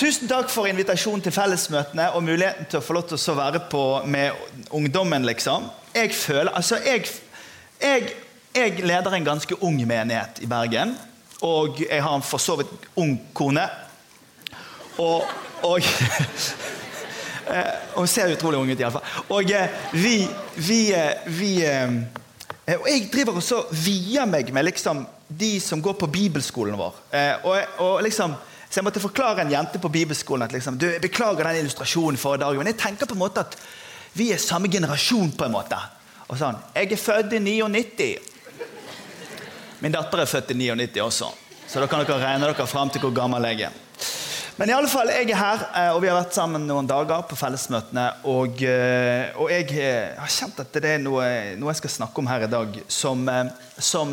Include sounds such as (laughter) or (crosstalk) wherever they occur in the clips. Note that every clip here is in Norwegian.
tusen takk for invitasjonen til fellesmøtene og muligheten til å få lov til å være på med ungdommen, liksom. Jeg føler Altså, jeg, jeg, jeg leder en ganske ung menighet i Bergen. Og jeg har en for så vidt ung kone. Og, og (laughs) Hun ser utrolig ung ut, iallfall. Og vi, vi, vi Og jeg driver og via meg med liksom de som går på bibelskolen vår. Og, og liksom så jeg måtte forklare en jente på bibelskolen at liksom, du, jeg beklager den illustrasjonen for i dag, men jeg tenker på en måte at vi er samme generasjon. på en måte. Og sånn, Jeg er født i 99. Min datter er født i 99 også, så da kan dere regne dere fram til hvor gammel jeg er. Men i alle fall, jeg er her, eh, og vi har vært sammen noen dager på fellesmøtene. Og, eh, og jeg eh, har kjent at det er noe, noe, jeg skal snakke om her i dag, som, som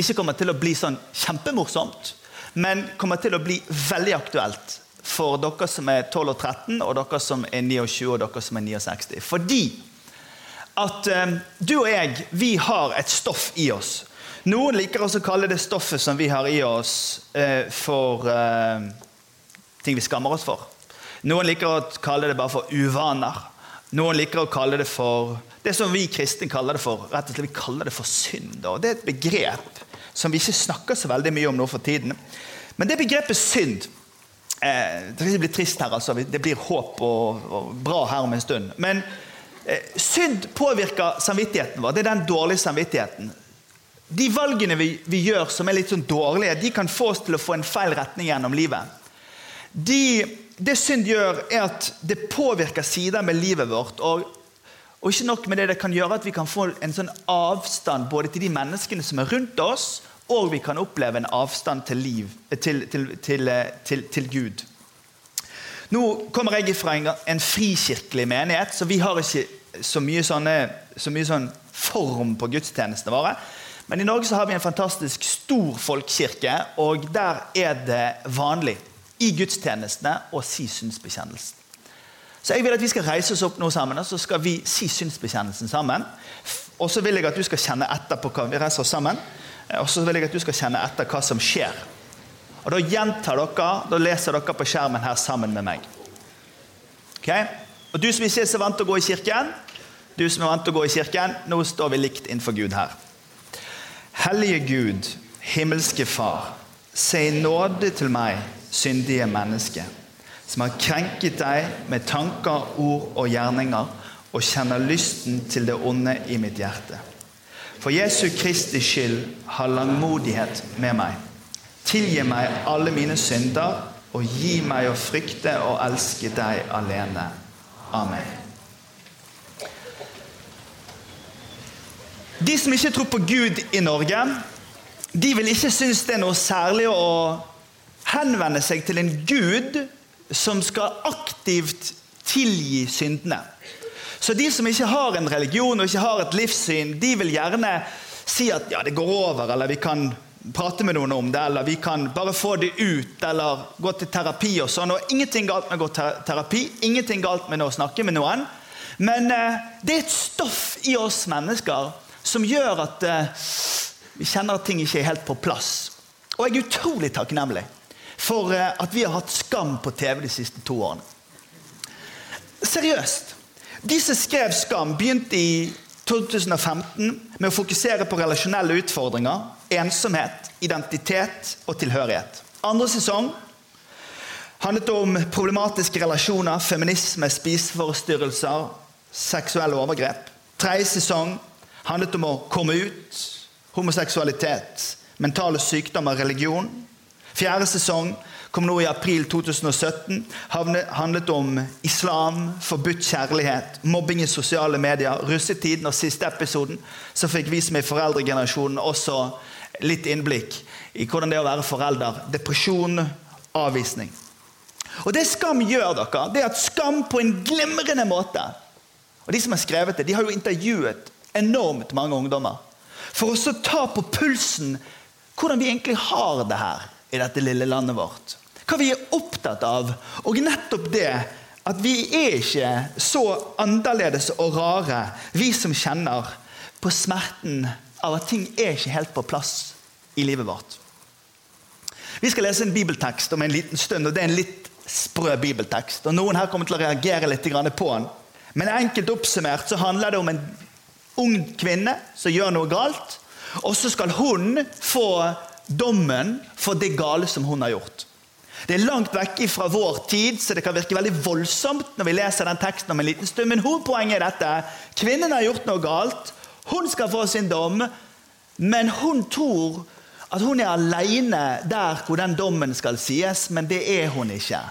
ikke kommer til å bli sånn kjempemorsomt men kommer til å bli veldig aktuelt for dere som er 12 og 13, og dere som er 29 og dere som er 69. Fordi at eh, du og jeg, vi har et stoff i oss. Noen liker også å kalle det stoffet som vi har i oss, eh, for eh, ting vi skammer oss for. Noen liker å kalle det bare for uvaner. Noen liker å kalle det for det som vi kristne kaller det for. rett og slett Vi kaller det for synd. Og det er et begrep som vi ikke snakker så veldig mye om nå for tiden. Men det begrepet synd eh, Det blir trist her, altså. Det blir håp og, og bra her om en stund. Men eh, synd påvirker samvittigheten vår. Det er den dårlige samvittigheten. De valgene vi, vi, gjør som er litt sånn dårlige, de kan få oss til å få en feil retning gjennom livet. De, det synd gjør, er at det påvirker sider med livet vårt. og og ikke nok med det, det kan gjøre at vi kan få en sånn avstand både til de menneskene som er rundt oss, og vi kan oppleve en avstand til, liv, til, til, til, Gud. Nå kommer jeg fra en, en, frikirkelig menighet, så vi har ikke så mye, sånne, så mye sånn form på gudstjenestene våre. Men i Norge så har vi en fantastisk stor folkekirke, og der er det vanlig i gudstjenestene å si synsbekjennelsen. Så jeg vil at vi skal reise oss opp nå sammen og så skal vi si synsbekjennelsen sammen. Og så vil jeg at du skal kjenne etter på hva vi reiser oss sammen. Og så vil jeg at du skal kjenne etter hva som skjer. Og Da gjentar dere, da leser dere på skjermen her sammen med meg. Ok? Og Du som ikke er så vant til å gå i kirken, du som er vant til å gå i kirken, nå står vi likt innenfor Gud her. Hellige Gud, himmelske Far, Si nåde til meg, syndige menneske som har krenket deg med tanker, ord og gjerninger, og kjenner lysten til det onde i mitt hjerte. For Jesu Kristi skyld, ha langmodighet med meg. Tilgi meg alle mine synder, og gi meg å frykte og elske deg alene. Amen. De som ikke tror på Gud i Norge, de vil ikke synes det er noe særlig å henvende seg til en gud som skal aktivt tilgi syndene. Så de som ikke har en religion og ikke har et livssyn, de vil gjerne si at ja, det går over, eller vi kan prate med noen om det, eller vi kan bare få det ut, eller gå til terapi og sånn. Og ingenting galt med å gå til terapi, ingenting galt med å snakke med noen. Men eh, det er et stoff i oss mennesker som gjør at eh, vi kjenner at ting ikke er helt på plass. Og jeg er utrolig takknemlig for eh, at vi har hatt Skam på TV de siste to årene. Seriøst. De som skrev Skam, begynte i 2015 med å fokusere på relasjonelle utfordringer, ensomhet, identitet og tilhørighet. Andre sesong handlet om problematiske relasjoner, feminisme, spiseforstyrrelser, seksuelle overgrep. Tredje sesong handlet om å komme ut, homoseksualitet, mentale sykdommer, religion. Fjerde sesong kom nå i april 2017. Handlet om islam, forbudt kjærlighet, mobbing i sosiale medier, russetiden og siste episoden. Så fikk vi som er foreldregenerasjonen også litt innblikk i hvordan det er å være forelder. Depresjon, avvisning. Og Det Skam gjør, dere, det er at Skam på en glimrende måte Og De som har skrevet det, de har jo intervjuet enormt mange ungdommer. For å ta på pulsen hvordan vi egentlig har det her i dette lille landet vårt. Hva vi er opptatt av. Og nettopp det at vi er ikke så annerledes og rare, vi som kjenner på smerten av at ting er ikke helt på plass i livet vårt. Vi skal lese en bibeltekst om en liten stund, og det er en litt sprø bibeltekst. og Noen her kommer til å reagere litt på den. Men enkelt oppsummert så handler det om en ung kvinne som gjør noe galt. Og så skal hun få dommen for det gale som hun har gjort. Det er langt vekk fra vår tid, så det kan virke veldig voldsomt når vi leser den teksten om en liten stund. Men hovedpoenget er dette. Kvinnen har gjort noe galt. Hun skal få sin dom. Men hun tror at hun er alene der hvor den dommen skal sies, men det er hun ikke.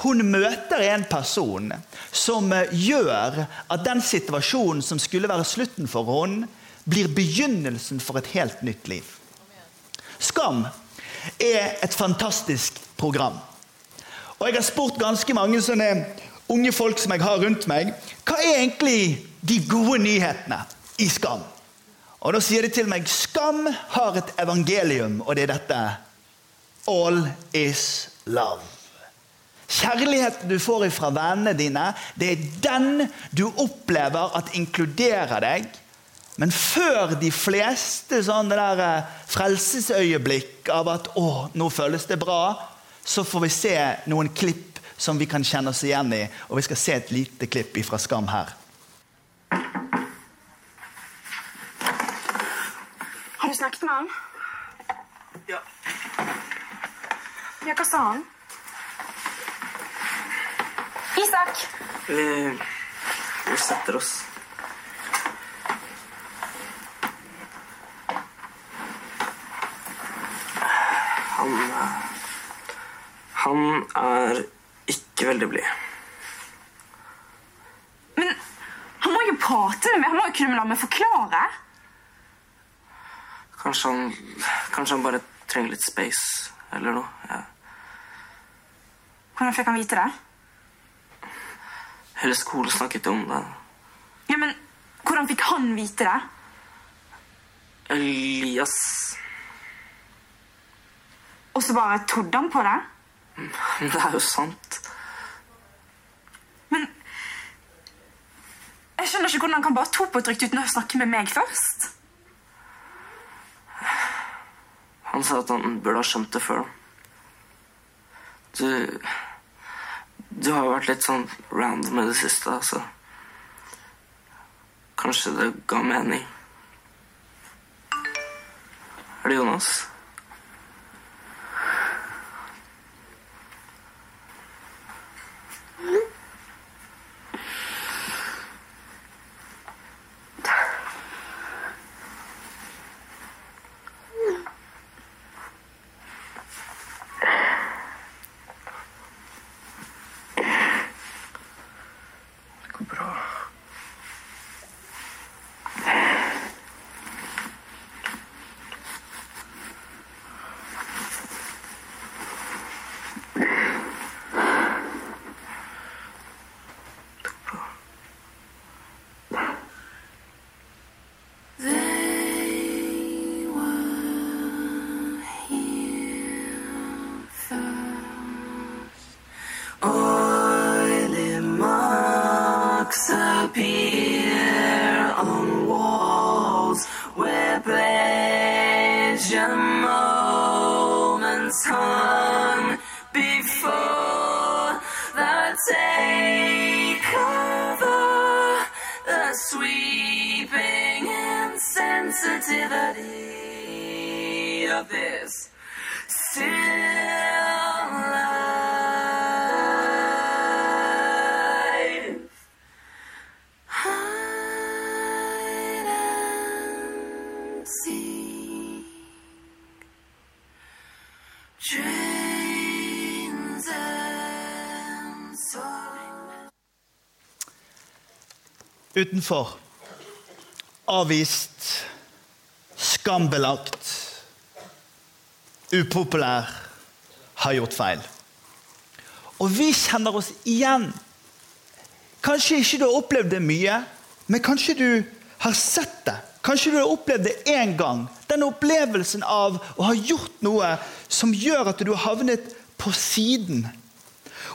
Hun møter en person som gjør at den situasjonen som skulle være slutten for henne, blir begynnelsen for et helt nytt liv. Skam er et fantastisk program. Og Jeg har spurt ganske mange sånne unge folk som jeg har rundt meg, hva er egentlig de gode nyhetene i Skam? Og Da sier de til meg Skam har et evangelium, og det er dette. All is love. Kjærligheten du får fra vennene dine, det er den du opplever at inkluderer deg men før de fleste sånne der eh, frelsesøyeblikk av at 'å, nå føles det bra', så får vi se noen klipp som vi kan kjenne oss igjen i. Og vi skal se et lite klipp fra Skam her. Har du snakket med han? Ja. Ja, hva sa han? Isak! Vi, vi setter oss. Han er ikke veldig blid. Men han må jo prate med meg. Han må jo kunne la meg forklare. Kanskje han Kanskje han bare trenger litt space eller noe. Ja. Hvordan fikk han vite det? Hele skolen snakket om det. Ja, men hvordan fikk han vite det? Elias Og så bare trodde han på det? Men (laughs) det er jo sant. Men jeg skjønner ikke hvordan han kan bare to på et rykte uten å snakke med meg først. Han sa at han burde ha skjønt det før. Du Du har jo vært litt sånn random i det siste, altså. Kanskje det ga mening. Er det Jonas? Hung before the takeover, the sweeping insensitivity of this still Utenfor. Avvist. Skambelagt. Upopulær. Har gjort feil. Og vi kjenner oss igjen. Kanskje ikke du har opplevd det mye, men kanskje du har sett det. Kanskje du har opplevd det én gang. Den opplevelsen av å ha gjort noe som gjør at du har havnet på siden.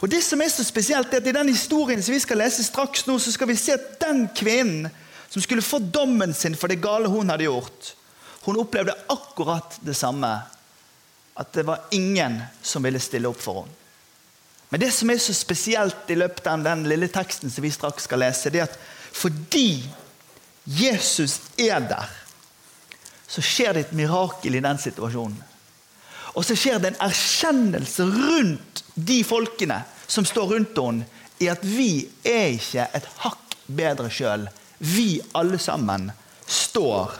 Og det som er så spesielt er at I den historien som vi skal lese straks nå, så skal vi se at den kvinnen som skulle få dommen sin for det gale hun hadde gjort, hun opplevde akkurat det samme. At det var ingen som ville stille opp for henne. Men det som er så spesielt i løpet av den lille teksten som vi straks skal lese, det er at fordi Jesus er der, så skjer det et mirakel i den situasjonen. Og så skjer det en erkjennelse rundt de folkene som står rundt henne, i at vi er ikke et hakk bedre sjøl. Vi alle sammen står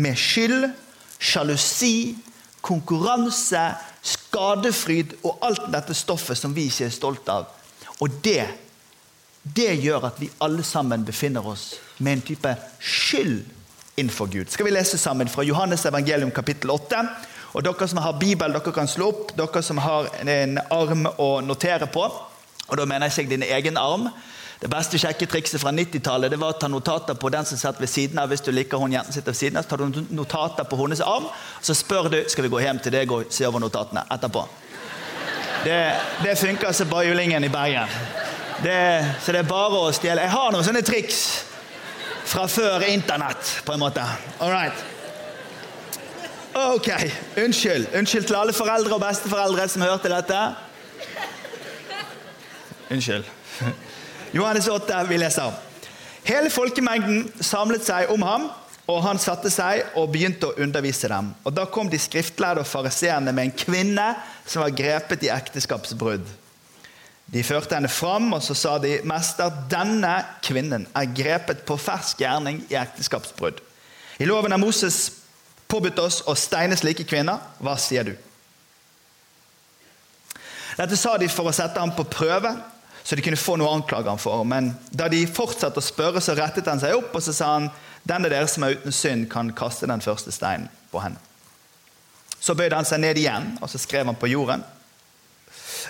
med skyld, sjalusi, konkurranse, skadefryd og alt dette stoffet som vi ikke er stolt av. Og det, det gjør at vi alle sammen befinner oss med en type skyld innenfor Gud. Skal vi lese sammen fra Johannes evangelium kapittel 8? Og Dere som har Bibel, dere kan slå opp. Dere som har en arm å notere på. Og Da mener jeg ikke din egen arm. Det beste sjekketrikset fra 90-tallet var å ta notater på den som satt ved siden av. Hvis du liker hun jenten sitter ved siden av, så tar du notater på hennes arm. Så spør du skal vi gå hjem til deg og se over notatene etterpå. Det, det funker som julingen i Bergen. Det, så det er bare å stjele. Jeg har noen sånne triks fra før internett, på en måte. All right. Ok, unnskyld. Unnskyld til alle foreldre og besteforeldre som hørte dette. Unnskyld. (laughs) Johannes 8, vi leser. Hele folkemengden samlet seg om ham, og han satte seg og begynte å undervise dem. Og Da kom de skriftlærde og fariseerne med en kvinne som var grepet i ekteskapsbrudd. De førte henne fram, og så sa de, 'Mester, denne kvinnen er grepet på fersk gjerning i ekteskapsbrudd.' I loven av Moses påbudt oss å steine slike kvinner. Hva sier du? Dette sa de for å sette ham på prøve, så de kunne få noe å anklage ham for. Men da de fortsatte å spørre, så rettet han seg opp og så sa han, den av dere som er uten synd, kan kaste den første steinen på henne. Så bøyde han seg ned igjen, og så skrev han på jorden.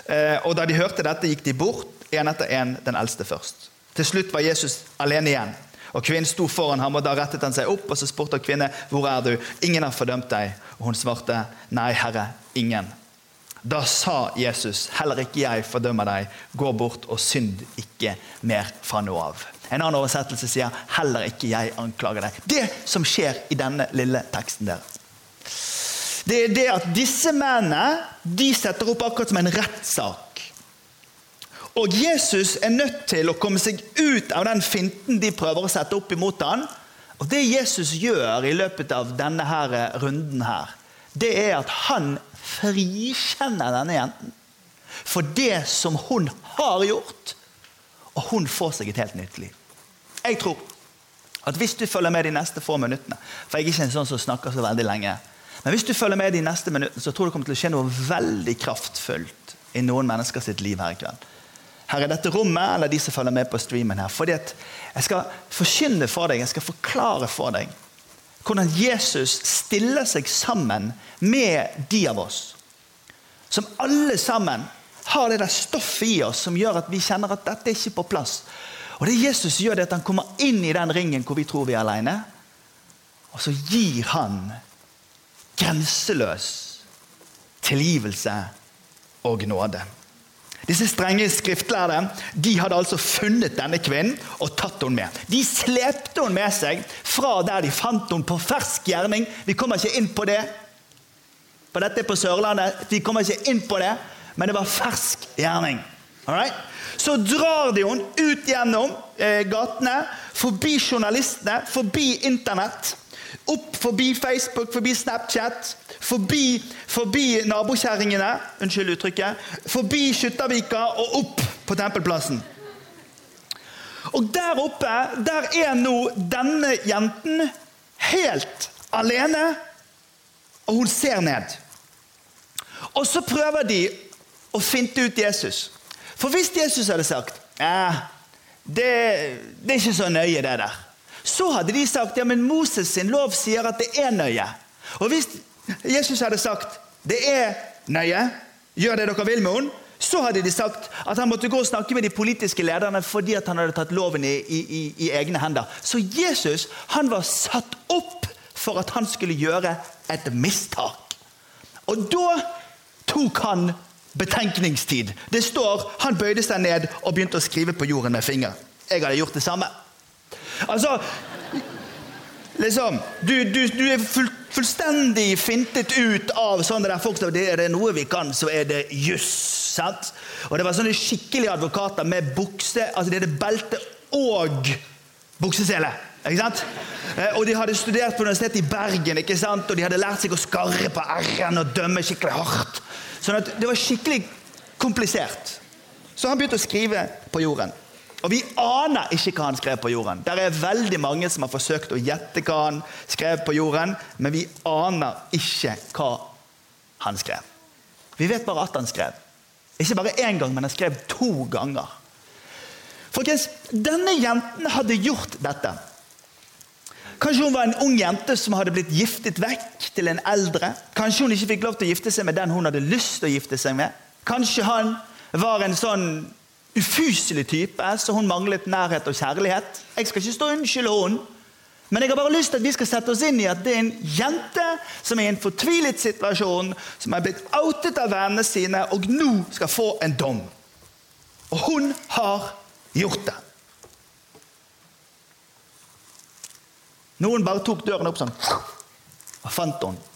Eh, og Da de hørte dette, gikk de bort, én etter én, den eldste først. Til slutt var Jesus alene igjen. Og Kvinnen sto foran ham, og da rettet han seg opp og så spurte kvinnen, hvor er du? Ingen har fordømt deg. Og hun svarte, nei, Herre, ingen. Da sa Jesus, heller ikke jeg fordømmer deg. Gå bort og synd ikke mer fra nå av. En annen oversettelse sier, heller ikke jeg anklager deg. Det som skjer i denne lille teksten der, det er det at disse mennene de setter opp akkurat som en rettssak og Jesus er nødt til å komme seg ut av den finten de prøver å sette opp imot han. Og Det Jesus gjør i løpet av denne her runden, her, det er at han frikjenner denne jenten for det som hun har gjort. Og hun får seg et helt nytt liv. Jeg tror at hvis du følger med de neste få minuttene For jeg er ikke en sånn som snakker så veldig lenge. Men hvis du følger med de neste minuttene, så tror jeg det kommer til å skje noe veldig kraftfullt i noen mennesker sitt liv her i kveld her i dette rommet, eller de som følger med på streamen her. Fordi at jeg skal forkynne for deg, jeg skal forklare for deg hvordan Jesus stiller seg sammen med de av oss som alle sammen har det der stoffet i oss som gjør at vi kjenner at dette er ikke på plass. Og det Jesus gjør, det at han kommer inn i den ringen hvor vi tror vi er alene. Og så gir han grenseløs tilgivelse og nåde. Disse strenge skriftlærde de hadde altså funnet denne kvinnen og tatt henne med. De slepte henne med seg fra der de fant henne på fersk gjerning. Vi kommer ikke inn på det. For dette er på Sørlandet. Vi kommer ikke inn på det, men det var fersk gjerning. Alright? Så drar de henne ut gjennom eh, gatene, forbi journalistene, forbi Internett. Opp forbi Facebook, forbi Snapchat, Forbi, forbi nabokjerringene, unnskyld uttrykket, forbi Skyttervika og opp på Tempelplassen. Og Der oppe der er nå denne jenten helt alene, og hun ser ned. Og så prøver de å finte ut Jesus. For hvis Jesus hadde sagt ja, det, det er ikke så nøye, det der, så hadde de sagt ja, men Moses sin lov sier at det er nøye. Og hvis Jesus hadde sagt det er nøye, gjør det dere vil med henne, så hadde de sagt at han måtte gå og snakke med de politiske lederne fordi han hadde tatt loven i, i, i egne hender. Så Jesus han var satt opp for at han skulle gjøre et mistak. Og da tok han betenkningstid. Det står han bøyde seg ned og begynte å skrive på jorden med finger. Jeg hadde gjort det samme. Altså, liksom, du, du, du er full, fullstendig fintet ut av sånne der folk som er det noe vi kan, så er det juss. Og det var sånne skikkelige advokater med bukse, altså de hadde belte og buksesele. Ikke sant? Eh, Og de hadde studert på universitetet i Bergen ikke sant? og de hadde lært seg å skarre på r-en og dømme skikkelig hardt. Sånn at det var skikkelig komplisert. Så han begynte å skrive på jorden. Og vi aner ikke hva han skrev på jorden. Der er veldig mange som har forsøkt å gjette hva han skrev på jorden, men vi aner ikke hva han skrev. Vi vet bare at han skrev. Ikke bare én gang, men han skrev to ganger. Folkens, denne jenten hadde gjort dette. Kanskje hun var en ung jente som hadde blitt giftet vekk til en eldre. Kanskje hun ikke fikk lov til å gifte seg med den hun hadde lyst til å gifte seg med. Kanskje han var en sånn ufyselig type, så hun manglet nærhet og kjærlighet. Jeg skal ikke stå og unnskylde henne, men jeg har bare lyst til at vi skal sette oss inn i at det er en jente som er i en fortvilet situasjon, som er blitt outet av vennene sine, og nå skal få en dom. Og hun har gjort det. Noen bare tok døren opp sånn og fant henne.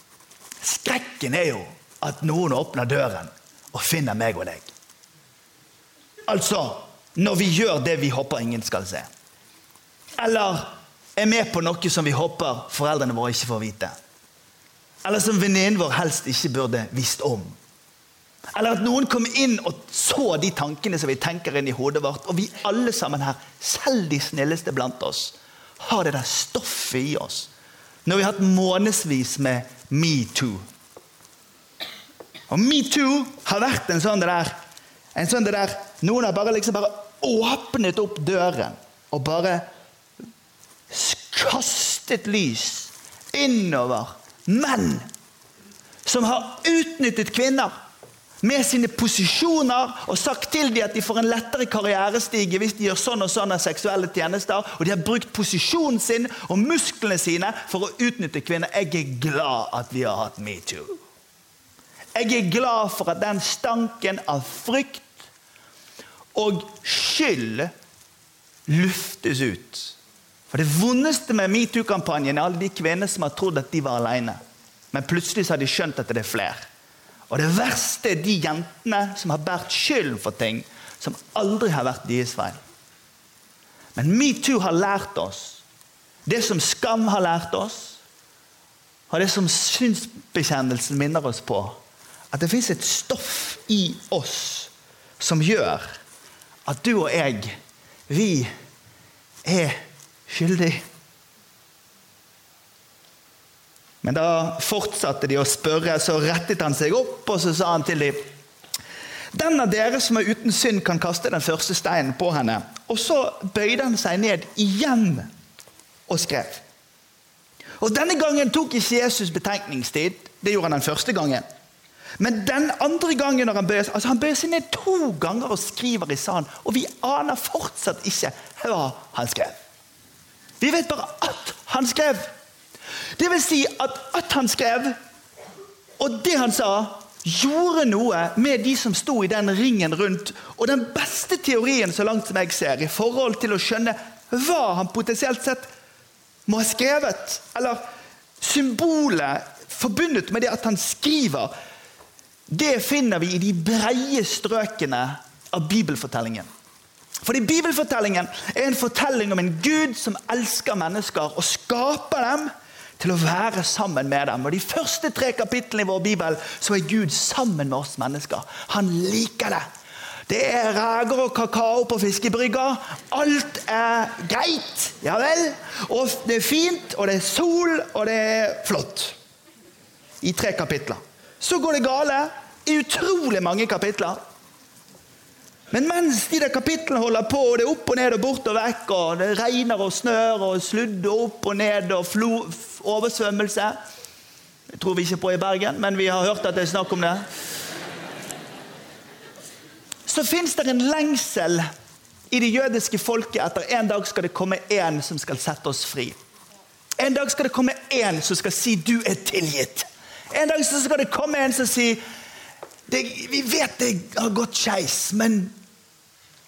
Skrekken er jo at noen åpner døren og finner meg og deg. Altså når vi gjør det vi håper ingen skal se. Eller er med på noe som vi håper foreldrene våre ikke får vite. Eller som venninnen vår helst ikke burde visst om. Eller at noen kom inn og så de tankene som vi tenker inn i hodet vårt. Og vi alle sammen her, selv de snilleste blant oss, har det der stoffet i oss. Når vi har hatt månedsvis med metoo. Og metoo har vært en sånn det der, en sånn det der Noen har bare liksom bare åpnet opp døren og bare kastet lys innover menn som har utnyttet kvinner med sine posisjoner og sagt til dem at de får en lettere karrierestige hvis de gjør sånn og sånn av seksuelle tjenester. Og de har brukt posisjonen sin og musklene sine for å utnytte kvinner. Jeg er glad at vi har hatt metoo. Jeg er glad for at den stanken av frykt og skyld luftes ut. For Det vondeste med metoo-kampanjen er alle de kvinnene som har trodd at de var alene. Men plutselig har de skjønt at det er flere. Og det verste er de jentene som har båret skylden for ting som aldri har vært deres feil. Men metoo har lært oss det som skam har lært oss, og det som synsbekjennelsen minner oss på. At det fins et stoff i oss som gjør at du og jeg, vi er skyldige. Men da fortsatte de å spørre, så rettet han seg opp og så sa han til dem Den av dere som er uten synd, kan kaste den første steinen på henne. Og så bøyde han seg ned igjen og skrev. Og Denne gangen tok ikke Jesus betenkningstid. Det gjorde han den første gangen. Men den andre gangen når han bøyer, altså han bøyer seg ned to ganger og skriver i sanden, og vi aner fortsatt ikke hva han skrev. Vi vet bare at han skrev. Det vil si at, at han skrev, og det han sa, gjorde noe med de som sto i den ringen rundt. Og den beste teorien så langt som jeg ser, i forhold til å skjønne hva han potensielt sett må ha skrevet, eller symbolet forbundet med det at han skriver, det finner vi i de breie strøkene av bibelfortellingen. Fordi Bibelfortellingen er en fortelling om en Gud som elsker mennesker og skaper dem til å være sammen med dem. Og De første tre kapitlene i vår bibel så er Gud sammen med oss mennesker. Han liker det. Det er reker og kakao på fiskebrygga. Alt er greit. Ja vel. Og det er fint, og det er sol, og det er flott. I tre kapitler. Så går det gale i utrolig mange kapitler. Men mens de der kapitlene holder på, og det er opp og ned og bort og vekk, og det regner og snør og sludder opp og ned og flo, oversvømmelse Det tror vi ikke på i Bergen, men vi har hørt at det er snakk om det. Så fins det en lengsel i det jødiske folket etter en dag skal det komme en som skal sette oss fri. En dag skal det komme en som skal si 'du er tilgitt'. En dag så skal det komme en som sier 'vi vet det har gått skeis, men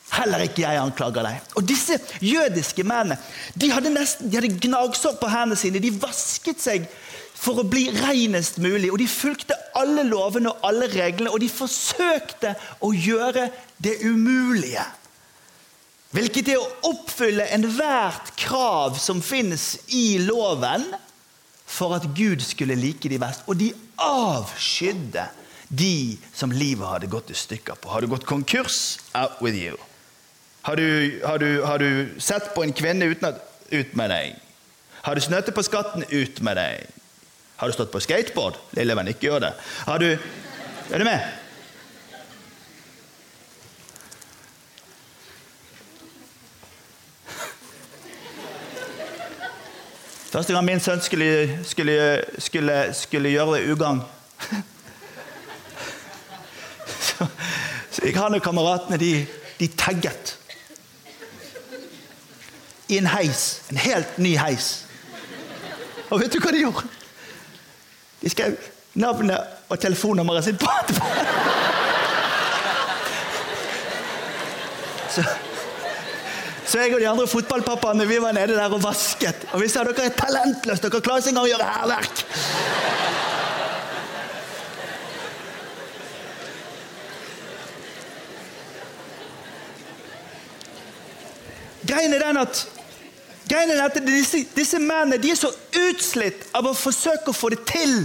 Heller ikke jeg anklager deg. Og Disse jødiske mennene de hadde nesten, de hadde gnagsår på hendene sine. De vasket seg for å bli renest mulig. Og De fulgte alle lovene og alle reglene, og de forsøkte å gjøre det umulige. Hvilket er å oppfylle enhvert krav som finnes i loven for at Gud skulle like de best. Og de avskydde de som livet hadde gått i stykker på. Har du gått konkurs? Out with you. Har du, har du, har du sett på en kvinne uten at Ut med deg. Har du snøttet på skatten? Ut med deg. Har du stått på skateboard? Lille venn, ikke gjør det. Har du Er du med? Første gang min sønn skulle, skulle, skulle, skulle gjøre ugagn så, så jeg, han og kameratene de, de tagget. I en heis. En helt ny heis. Og vet du hva de gjorde? De skrev navnet og telefonnummeret sitt på. Så, så jeg og de andre fotballpappaene vi var nede der og vasket. Og vi sa dere er talentløse, dere klarer ikke engang å gjøre hærverk. Greien er den at, greien er at disse, disse mennene de er så utslitt av å forsøke å få det til.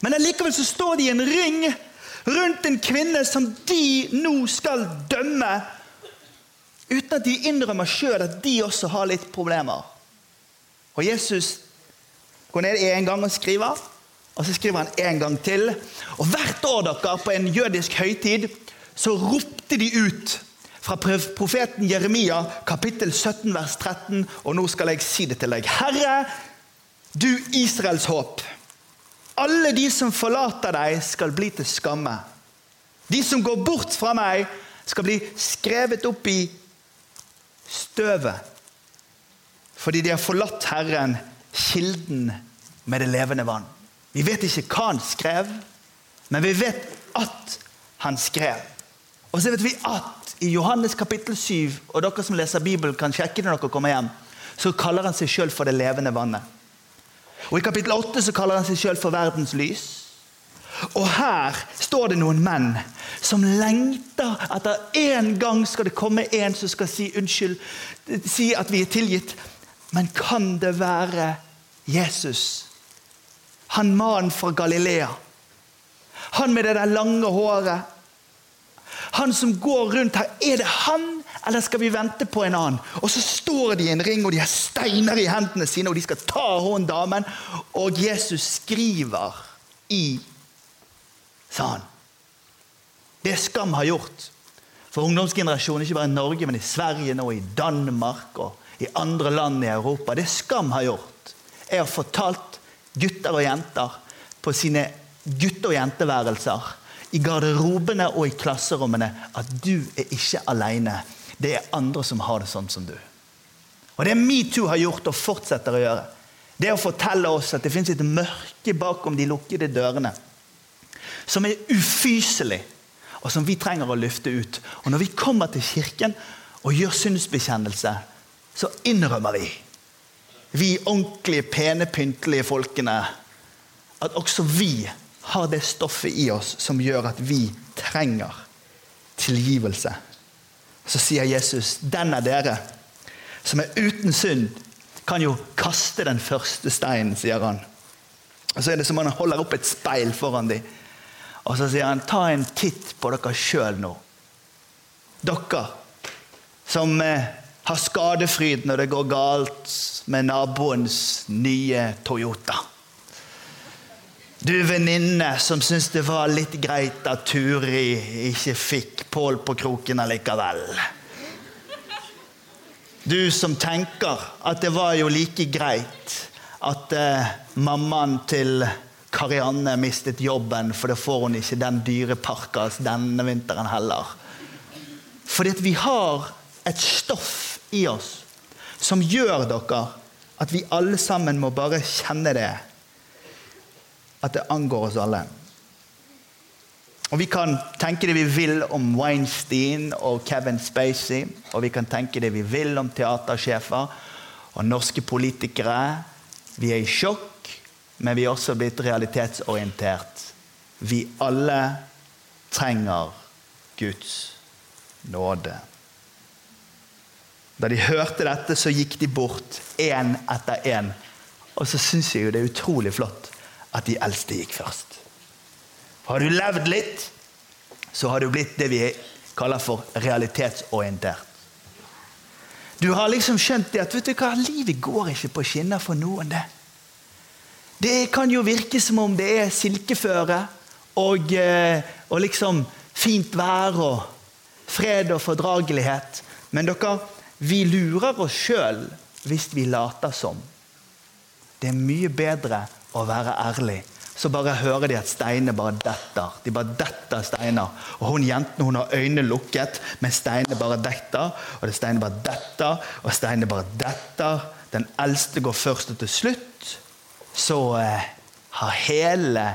Men allikevel så står de i en ring rundt en kvinne som de nå skal dømme, uten at de innrømmer sjøl at de også har litt problemer. Og Jesus går ned en gang og skriver, og så skriver han en gang til. Og hvert år dere på en jødisk høytid så ropte de ut fra profeten Jeremia, kapittel 17, vers 13. Og nå skal jeg si det til deg. Herre, du Israels håp. Alle de som forlater deg, skal bli til skamme. De som går bort fra meg, skal bli skrevet opp i støvet. Fordi de har forlatt Herren, kilden med det levende vann. Vi vet ikke hva han skrev, men vi vet at han skrev. Og så vet vi at i Johannes kapittel 7, og dere som leser Bibelen, kan sjekke når dere kommer hjem, så kaller han seg sjøl for det levende vannet. Og I kapittel 8 så kaller han seg sjøl for verdens lys. Og her står det noen menn som lengter etter en gang skal det komme en som skal si unnskyld, si at vi er tilgitt. Men kan det være Jesus? Han mannen fra Galilea. Han med det der lange håret. Han som går rundt her, er det han, eller skal vi vente på en annen? Og så står de i en ring, og de har steiner i hendene sine, og de skal ta hun damen. Og Jesus skriver i sa han. Det Skam har gjort for ungdomsgenerasjonen, ikke bare i Norge, men i Sverige nå, i Danmark og i andre land i Europa, det Skam har gjort, er å fortalt gutter og jenter på sine gutte- og jenteværelser i garderobene og i klasserommene at du er ikke alene. Det er andre som har det sånn som du. Og Det metoo har gjort og fortsetter å gjøre, det er å fortelle oss at det fins et mørke bakom de lukkede dørene som er ufyselig, og som vi trenger å løfte ut. Og Når vi kommer til kirken og gjør syndsbekjennelse, så innrømmer vi, vi ordentlige, pene, pyntelige folkene, at også vi har det stoffet i oss som gjør at vi trenger tilgivelse. Så sier Jesus, 'Den er dere som er uten synd, kan jo kaste den første steinen', sier han. Og Så er det som om han holder opp et speil foran dem. Og så sier han, 'Ta en titt på dere sjøl nå'. Dere som eh, har skadefryd når det går galt med naboens nye Toyota. Du venninne som syns det var litt greit at Turi ikke fikk Pål på kroken allikevel. Du som tenker at det var jo like greit at eh, mammaen til Karianne mistet jobben, for da får hun ikke den dyre parkas denne vinteren heller. Fordi at vi har et stoff i oss som gjør dere at vi alle sammen må bare kjenne det at det angår oss alle. Og Vi kan tenke det vi vil om Weinstein og Kevin Spacey. Og vi kan tenke det vi vil om teatersjefer og norske politikere. Vi er i sjokk, men vi er også blitt realitetsorientert. Vi alle trenger Guds nåde. Da de hørte dette, så gikk de bort én etter én. Og så syns jeg jo det er utrolig flott at de eldste gikk først. Har du levd litt, så har du blitt det vi kaller for realitetsorientert. Du har liksom skjønt det at vet du hva, livet går ikke på skinner for noen. Det Det kan jo virke som om det er silkeføre og, eh, og liksom fint vær og fred og fordragelighet. Men dere, vi lurer oss sjøl hvis vi later som. Det er mye bedre å være ærlig. Så bare hører de at steinene bare detter. De bare detter steiner. Og hun jenten hun har øynene lukket, men steinene bare detter. Og det steinene bare detter, og steinene bare detter. Den eldste går først, og til slutt så eh, har hele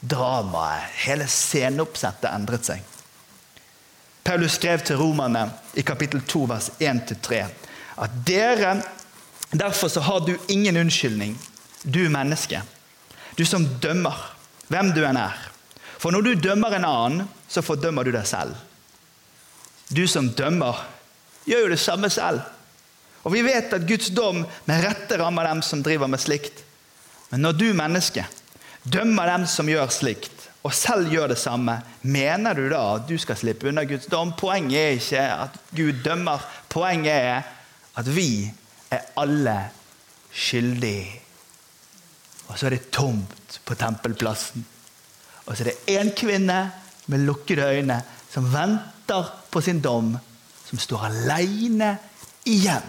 dramaet, hele sceneoppsettet endret seg. Paulus skrev til romerne i kapittel 2, vers 1-3 at dere Derfor så har du ingen unnskyldning, du menneske, du som dømmer, hvem du enn er. For når du dømmer en annen, så fordømmer du deg selv. Du som dømmer, gjør jo det samme selv. Og vi vet at Guds dom med rette rammer dem som driver med slikt. Men når du, menneske, dømmer dem som gjør slikt, og selv gjør det samme, mener du da at du skal slippe unna Guds dom? Poenget er ikke at Gud dømmer. Poenget er at vi er alle skyldige. Og så er det tomt på tempelplassen. Og så er det én kvinne med lukkede øyne som venter på sin dom, som står alene igjen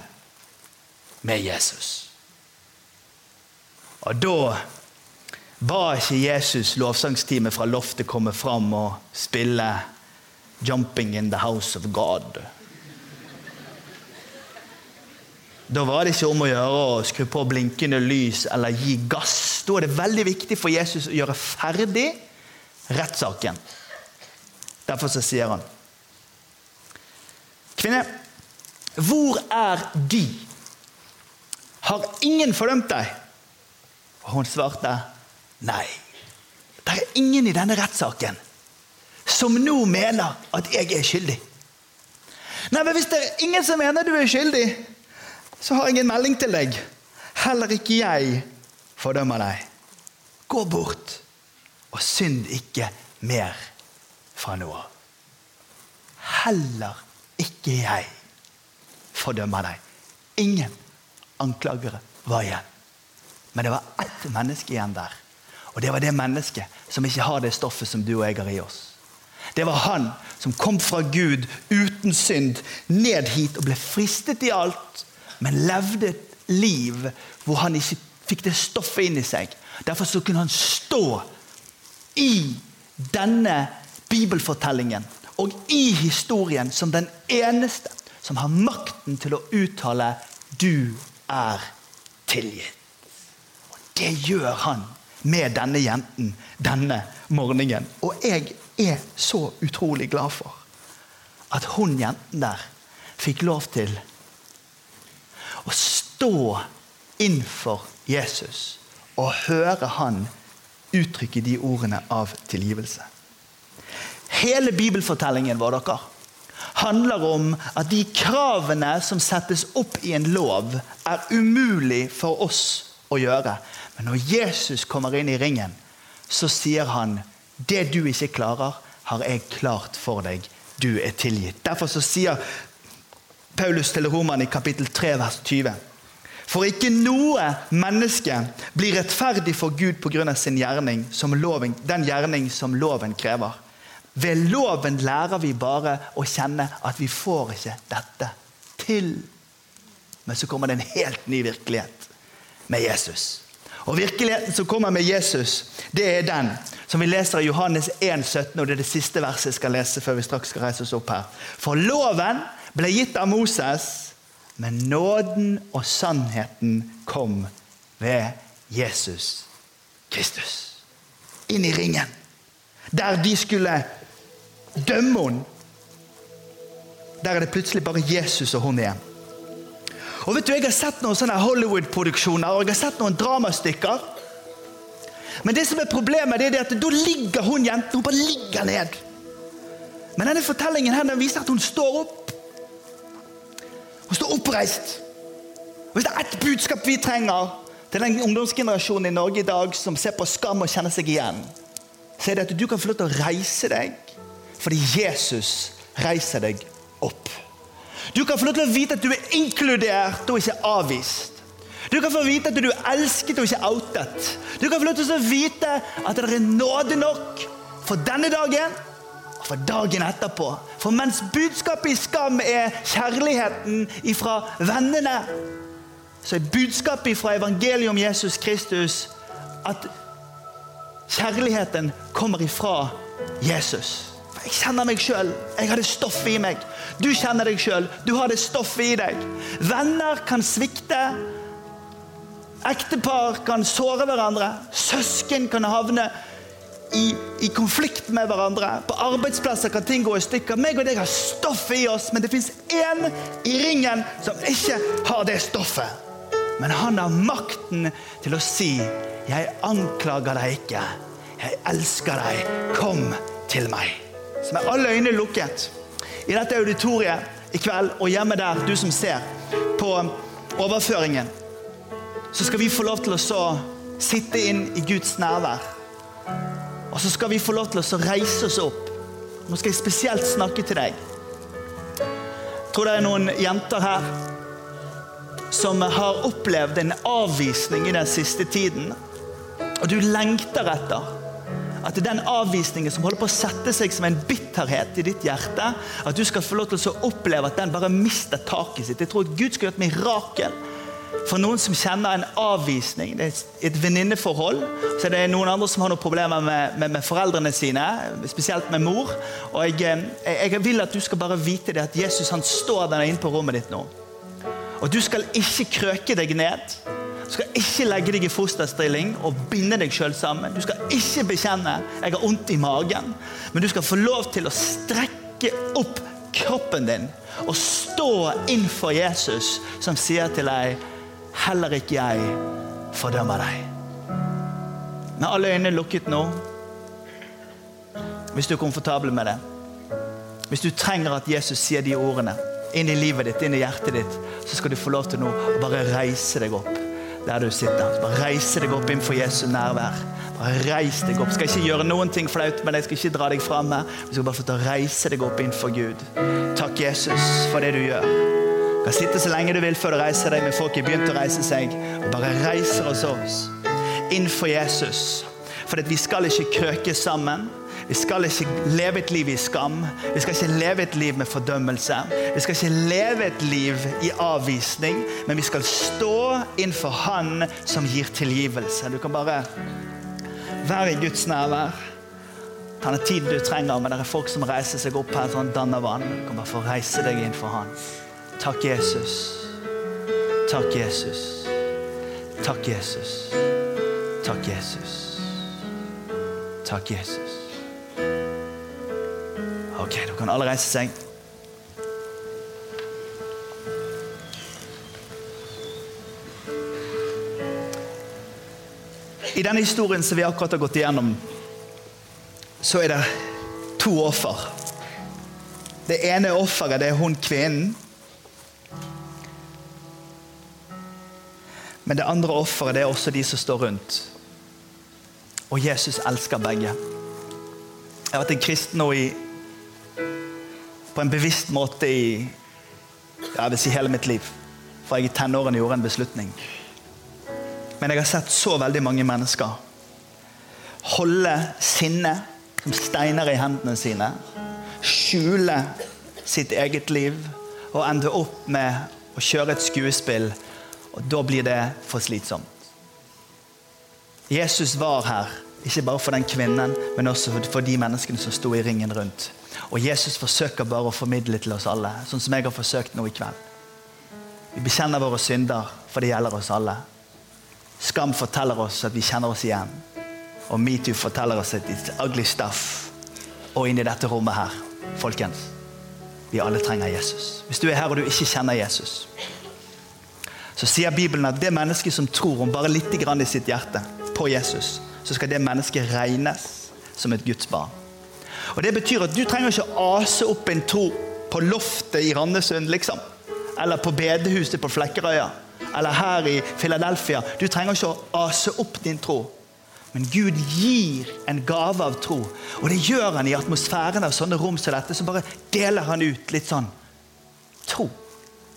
med Jesus. Og da ba ikke Jesus lovsangsteamet fra loftet komme fram og spille 'Jumping in the House of God'. Da var det ikke om å gjøre å skru på blinkende lys eller gi gass. Da er det veldig viktig for Jesus å gjøre ferdig rettssaken. Derfor så sier han Kvinne, hvor er de? Har ingen fordømt deg? Og hun svarte Nei, det er ingen i denne rettssaken som nå mener at jeg er skyldig. Nei, men Hvis det er ingen som mener du er skyldig, så har jeg en melding til deg. Heller ikke jeg fordømmer deg. Gå bort og synd ikke mer fra nå av. Heller ikke jeg fordømmer deg. Ingen anklagere var igjen. Men det var ett menneske igjen der. Og det var det mennesket som ikke har det stoffet som du og jeg har i oss. Det var han som kom fra Gud uten synd, ned hit og ble fristet i alt, men levde et liv hvor han ikke fikk det stoffet inn i seg. Derfor så kunne han stå i denne bibelfortellingen og i historien som den eneste som har makten til å uttale 'du er tilgitt'. Det gjør han med denne jenten denne morgenen. Og jeg er så utrolig glad for at hun jenten der fikk lov til å stå innenfor Jesus og høre han uttrykke de ordene av tilgivelse. Hele bibelfortellingen vår dere, handler om at de kravene som settes opp i en lov, er umulig for oss å gjøre. Men når Jesus kommer inn i ringen, så sier han det du ikke klarer, har jeg klart for deg. Du er tilgitt. Derfor så sier Paulus til romerne i kapittel 3, vers 20. For ikke noe menneske blir rettferdig for Gud pga. sin gjerning, loven, den gjerning som loven krever. Ved loven lærer vi bare å kjenne at vi får ikke dette til. Men så kommer det en helt ny virkelighet med Jesus. Og Virkeligheten som kommer med Jesus, det er den som vi leser i Johannes 1, 17, og det er det siste verset jeg skal lese før vi straks skal reise oss opp her. For loven ble gitt av Moses, men nåden og sannheten kom ved Jesus Kristus. Inn i ringen. Der de skulle dømme henne. Der er det plutselig bare Jesus og hun igjen. Og vet du, Jeg har sett noen sånne Hollywood-produksjoner og jeg har sett noen dramastykker. Men det som er problemet, det er at da ligger hun jenten hun bare ligger ned. Men denne fortellingen her, den viser at hun står opp. Hun står oppreist. Og Hvis det er ett budskap vi trenger til den ungdomsgenerasjonen i Norge i dag som ser på skam og kjenner seg igjen, så er det at du kan få lov til å reise deg fordi Jesus reiser deg opp. Du kan få lov til å vite at du er inkludert og ikke avvist. Du kan få vite at du er elsket og ikke outet. Du kan få lov til å vite at det er nåde nok for denne dagen og for dagen etterpå. For mens budskapet i skam er kjærligheten ifra vennene, så er budskapet fra evangeliet om Jesus Kristus at kjærligheten kommer ifra Jesus. Jeg kjenner meg sjøl. Jeg har det stoffet i meg. Du kjenner deg sjøl. Du har det stoffet i deg. Venner kan svikte. Ektepar kan såre hverandre. Søsken kan havne i, i konflikt med hverandre. På arbeidsplasser kan ting gå i stykker. Meg og deg har stoffet i oss, men det fins én i ringen som ikke har det stoffet. Men han har makten til å si 'Jeg anklager deg ikke. Jeg elsker deg. Kom til meg.' Så med alle øyne lukket i dette auditoriet i kveld og hjemme der, du som ser på overføringen, så skal vi få lov til å sitte inn i Guds nærvær. Og så skal vi få lov til å reise oss opp. Nå skal jeg spesielt snakke til deg. Jeg tror det er noen jenter her som har opplevd en avvisning i den siste tiden. Og du lengter etter at den avvisningen som holder på å sette seg som en bitterhet i ditt hjerte, at du skal få lov til å oppleve at den bare mister taket sitt. Jeg tror at Gud skal gjøre et mirakel for noen som kjenner en avvisning. Det er et venninneforhold. Så det er noen andre som har noen problemer med, med, med foreldrene sine, spesielt med mor. Og jeg, jeg, vil at du skal bare vite det at Jesus han står der inne på rommet ditt nå. Og du skal ikke krøke deg ned. Du skal ikke legge deg i fosterstilling og binde deg sjøl sammen. Du skal ikke bekjenne 'jeg har vondt i magen', men du skal få lov til å strekke opp kroppen din og stå innfor Jesus, som sier til deg 'Heller ikke jeg fordømmer deg'. Med alle øynene lukket nå, hvis du er komfortabel med det, hvis du trenger at Jesus sier de ordene inn i livet ditt, inn i hjertet ditt, så skal du få lov til nå å bare reise deg opp der du sitter. Bare reise deg opp innenfor Jesu nærvær. Bare reis deg opp. Skal ikke gjøre noen ting flaut, men jeg skal ikke dra deg fram her. Du skal bare få til å reise deg opp innenfor Gud. Takk, Jesus, for det du gjør. Du kan sitte så lenge du vil før du reiser deg, men folk har begynt å reise seg. Bare reiser oss oss innenfor Jesus. For vi skal ikke krøke sammen. Vi skal ikke leve et liv i skam. Vi skal ikke leve et liv med fordømmelse. Vi skal ikke leve et liv i avvisning, men vi skal stå innenfor Han som gir tilgivelse. Du kan bare være i Guds nærvær. Ta den tiden du trenger, men det er folk som reiser seg opp her sånn danner vann. Du kan bare få reise deg inn for Han. Takk, Jesus. Takk, Jesus. Takk, Jesus. Takk, Jesus. Takk, Jesus. Ok, Da kan alle reise seg. I denne historien som vi akkurat har gått igjennom, så er det to offer. Det ene offeret det er hun kvinnen. Men det andre offeret det er også de som står rundt. Og Jesus elsker begge. Jeg har vært en kristen nå i på en bevisst måte i jeg vil si hele mitt liv. For jeg i tenårene gjorde en beslutning. Men jeg har sett så veldig mange mennesker holde sinnet som steiner i hendene sine. Skjule sitt eget liv og ende opp med å kjøre et skuespill. Og da blir det for slitsomt. Jesus var her, ikke bare for den kvinnen, men også for de menneskene som sto i ringen rundt. Og Jesus forsøker bare å formidle til oss alle, sånn som jeg har forsøkt nå i kveld. Vi bekjenner våre synder, for det gjelder oss alle. Skam forteller oss at vi kjenner oss igjen. Og metoo forteller oss at it's ugly stuff. Og inni dette rommet her, folkens, vi alle trenger Jesus. Hvis du er her og du ikke kjenner Jesus, så sier Bibelen at det mennesket som tror om bare litt i sitt hjerte på Jesus, så skal det mennesket regnes som et Guds barn. Og Det betyr at du trenger ikke ase opp en tro på loftet i Randesund, liksom. Eller på bedehuset på Flekkerøya. Eller her i Philadelphia. Du trenger ikke å ase opp din tro. Men Gud gir en gave av tro. Og det gjør han i atmosfæren av sånne rom som dette. Så bare deler han ut litt sånn tro.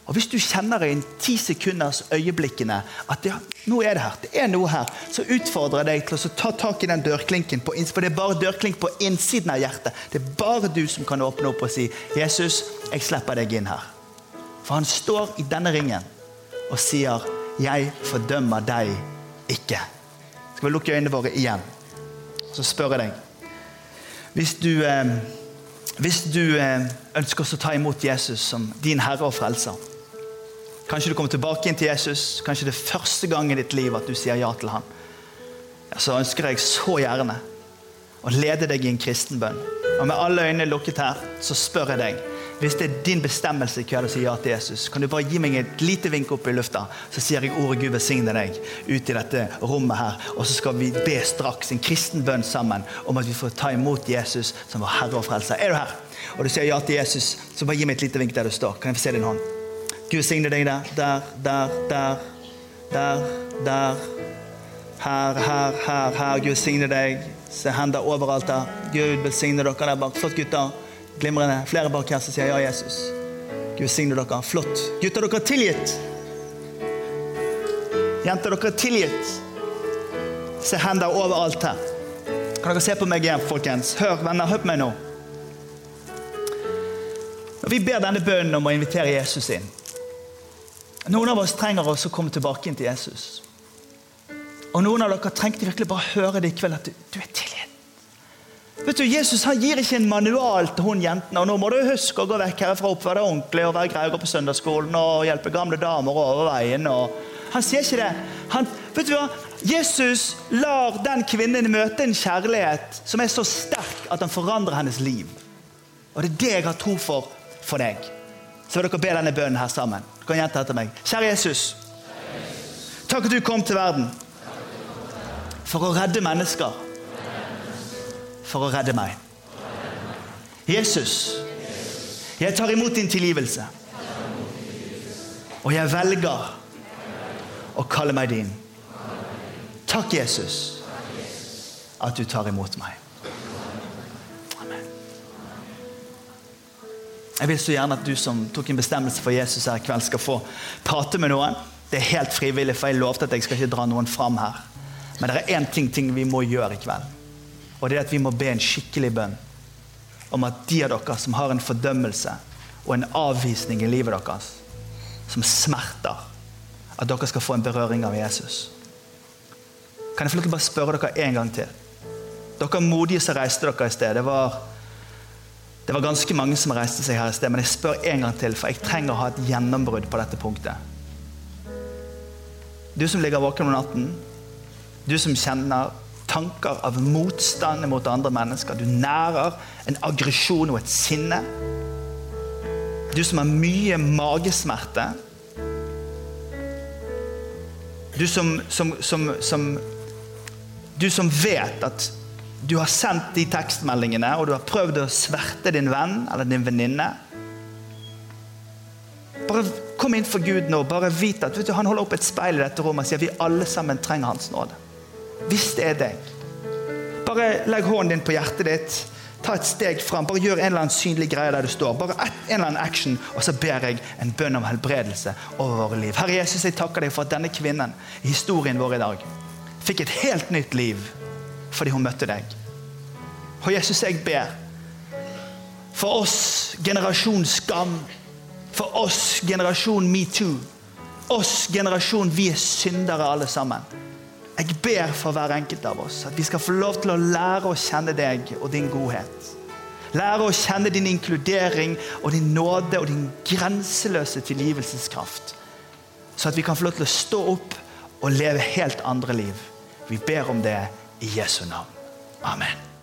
Og Hvis du kjenner i en ti sekunders øyeblikkene at ja, nå er det her, det er noe her, så utfordrer jeg deg til å ta tak i den dørklinken. På, for det er bare dørklink på innsiden av hjertet. Det er bare du som kan åpne opp og si 'Jesus, jeg slipper deg inn her'. For han står i denne ringen og sier 'Jeg fordømmer deg ikke'. Skal vi lukke øynene våre igjen? Så spør jeg deg Hvis du, eh, hvis du eh, ønsker å ta imot Jesus som din herre og frelser Kanskje du kommer tilbake inn til Jesus. Kanskje det er første gang i ditt liv at du sier ja til ham. Så ønsker jeg så gjerne å lede deg i en kristen bønn. Og med alle øynene lukket her, så spør jeg deg hvis det er din bestemmelse i kveld å si ja til Jesus, kan du bare gi meg et lite vink opp i lufta, så sier jeg ordet Gud velsigne deg ut i dette rommet her. Og så skal vi be straks en kristen bønn sammen om at vi får ta imot Jesus som vår Herre og Frelser. Er du her? Og du sier ja til Jesus, så bare gi meg et lite vink der du står. Kan jeg få se din hånd? Gud signe deg der, der, der, der, der, der. Her, her, her, her. Gud signe deg. Se hender overalt der. Gud velsigne dere der bak. Flott, gutter. Glimrende. Flere bak her som sier ja, Jesus. Gud signe dere. Flott. Gutter, dere er tilgitt. Jenter, dere er tilgitt. Se hender overalt her. Kan dere se på meg igjen, folkens? Hør, venner, hør på meg nå. Når vi ber denne bønnen om å invitere Jesus inn Noen av oss trenger også å komme tilbake inn til Jesus. Og noen av dere trengte virkelig bare høre det i kveld, at du, du er tilgitt. Vet du, Jesus han gir ikke en manual til hun jentene. og nå må du huske å gå vekk herfra, oppføre deg ordentlig og være grei og gå på søndagsskolen og hjelpe gamle damer over veien. Og... Han sier ikke det. Han, vet du hva? Jesus lar den kvinnen møte en kjærlighet som er så sterk at han forandrer hennes liv. Og det er det jeg har tro for for deg. Så vil dere be denne bønnen her sammen. Du kan gjenta etter meg. Kjære Jesus. Takk at du kom til verden for å redde mennesker. For å redde meg. Jesus, jeg tar imot din tilgivelse. Og jeg velger å kalle meg din. Takk, Jesus, at du tar imot meg. Jeg vil så gjerne at du som tok en bestemmelse for Jesus her i kveld, skal få prate med noen. Det er helt frivillig, for jeg lovte at jeg skal ikke dra noen fram her. Men det er én ting, ting vi må gjøre i kveld. Og det er at vi må be en skikkelig bønn om at de av dere som har en fordømmelse og en avvisning i livet deres, som smerter, at dere skal få en berøring av Jesus. Kan jeg få lov til å bare spørre dere en gang til? Dere modige som reiste dere i sted. Det var det var ganske mange som reiste seg her i sted, men jeg spør en gang til, for jeg trenger å ha et gjennombrudd på dette punktet. Du som ligger våken om natten, du som kjenner tanker av motstand mot andre mennesker. Du nærer en aggresjon og et sinne. Du som har mye magesmerte. Du som, som, som, som Du som vet at du har sendt de tekstmeldingene, og du har prøvd å sverte din venn eller din venninne. Bare kom inn for Gud nå. bare vit at du, Han holder opp et speil i dette rommet og sier vi alle sammen trenger Hans nåde. Hvis det er deg. Bare legg hånden din på hjertet ditt. Ta et steg fram. Bare gjør en eller annen synlig greie der du står. Bare en eller annen action, og så ber jeg en bønn om helbredelse over våre liv. Herre Jesus, jeg takker deg for at denne kvinnen i historien vår i dag fikk et helt nytt liv fordi hun møtte deg. Og Jesus, jeg ber for oss generasjon skam, for oss generasjon metoo, oss generasjon vi er syndere alle sammen. Jeg ber for hver enkelt av oss at vi skal få lov til å lære å kjenne deg og din godhet. Lære å kjenne din inkludering og din nåde og din grenseløse tilgivelseskraft. Så at vi kan få lov til å stå opp og leve helt andre liv. Vi ber om det i Jesu navn. Amen.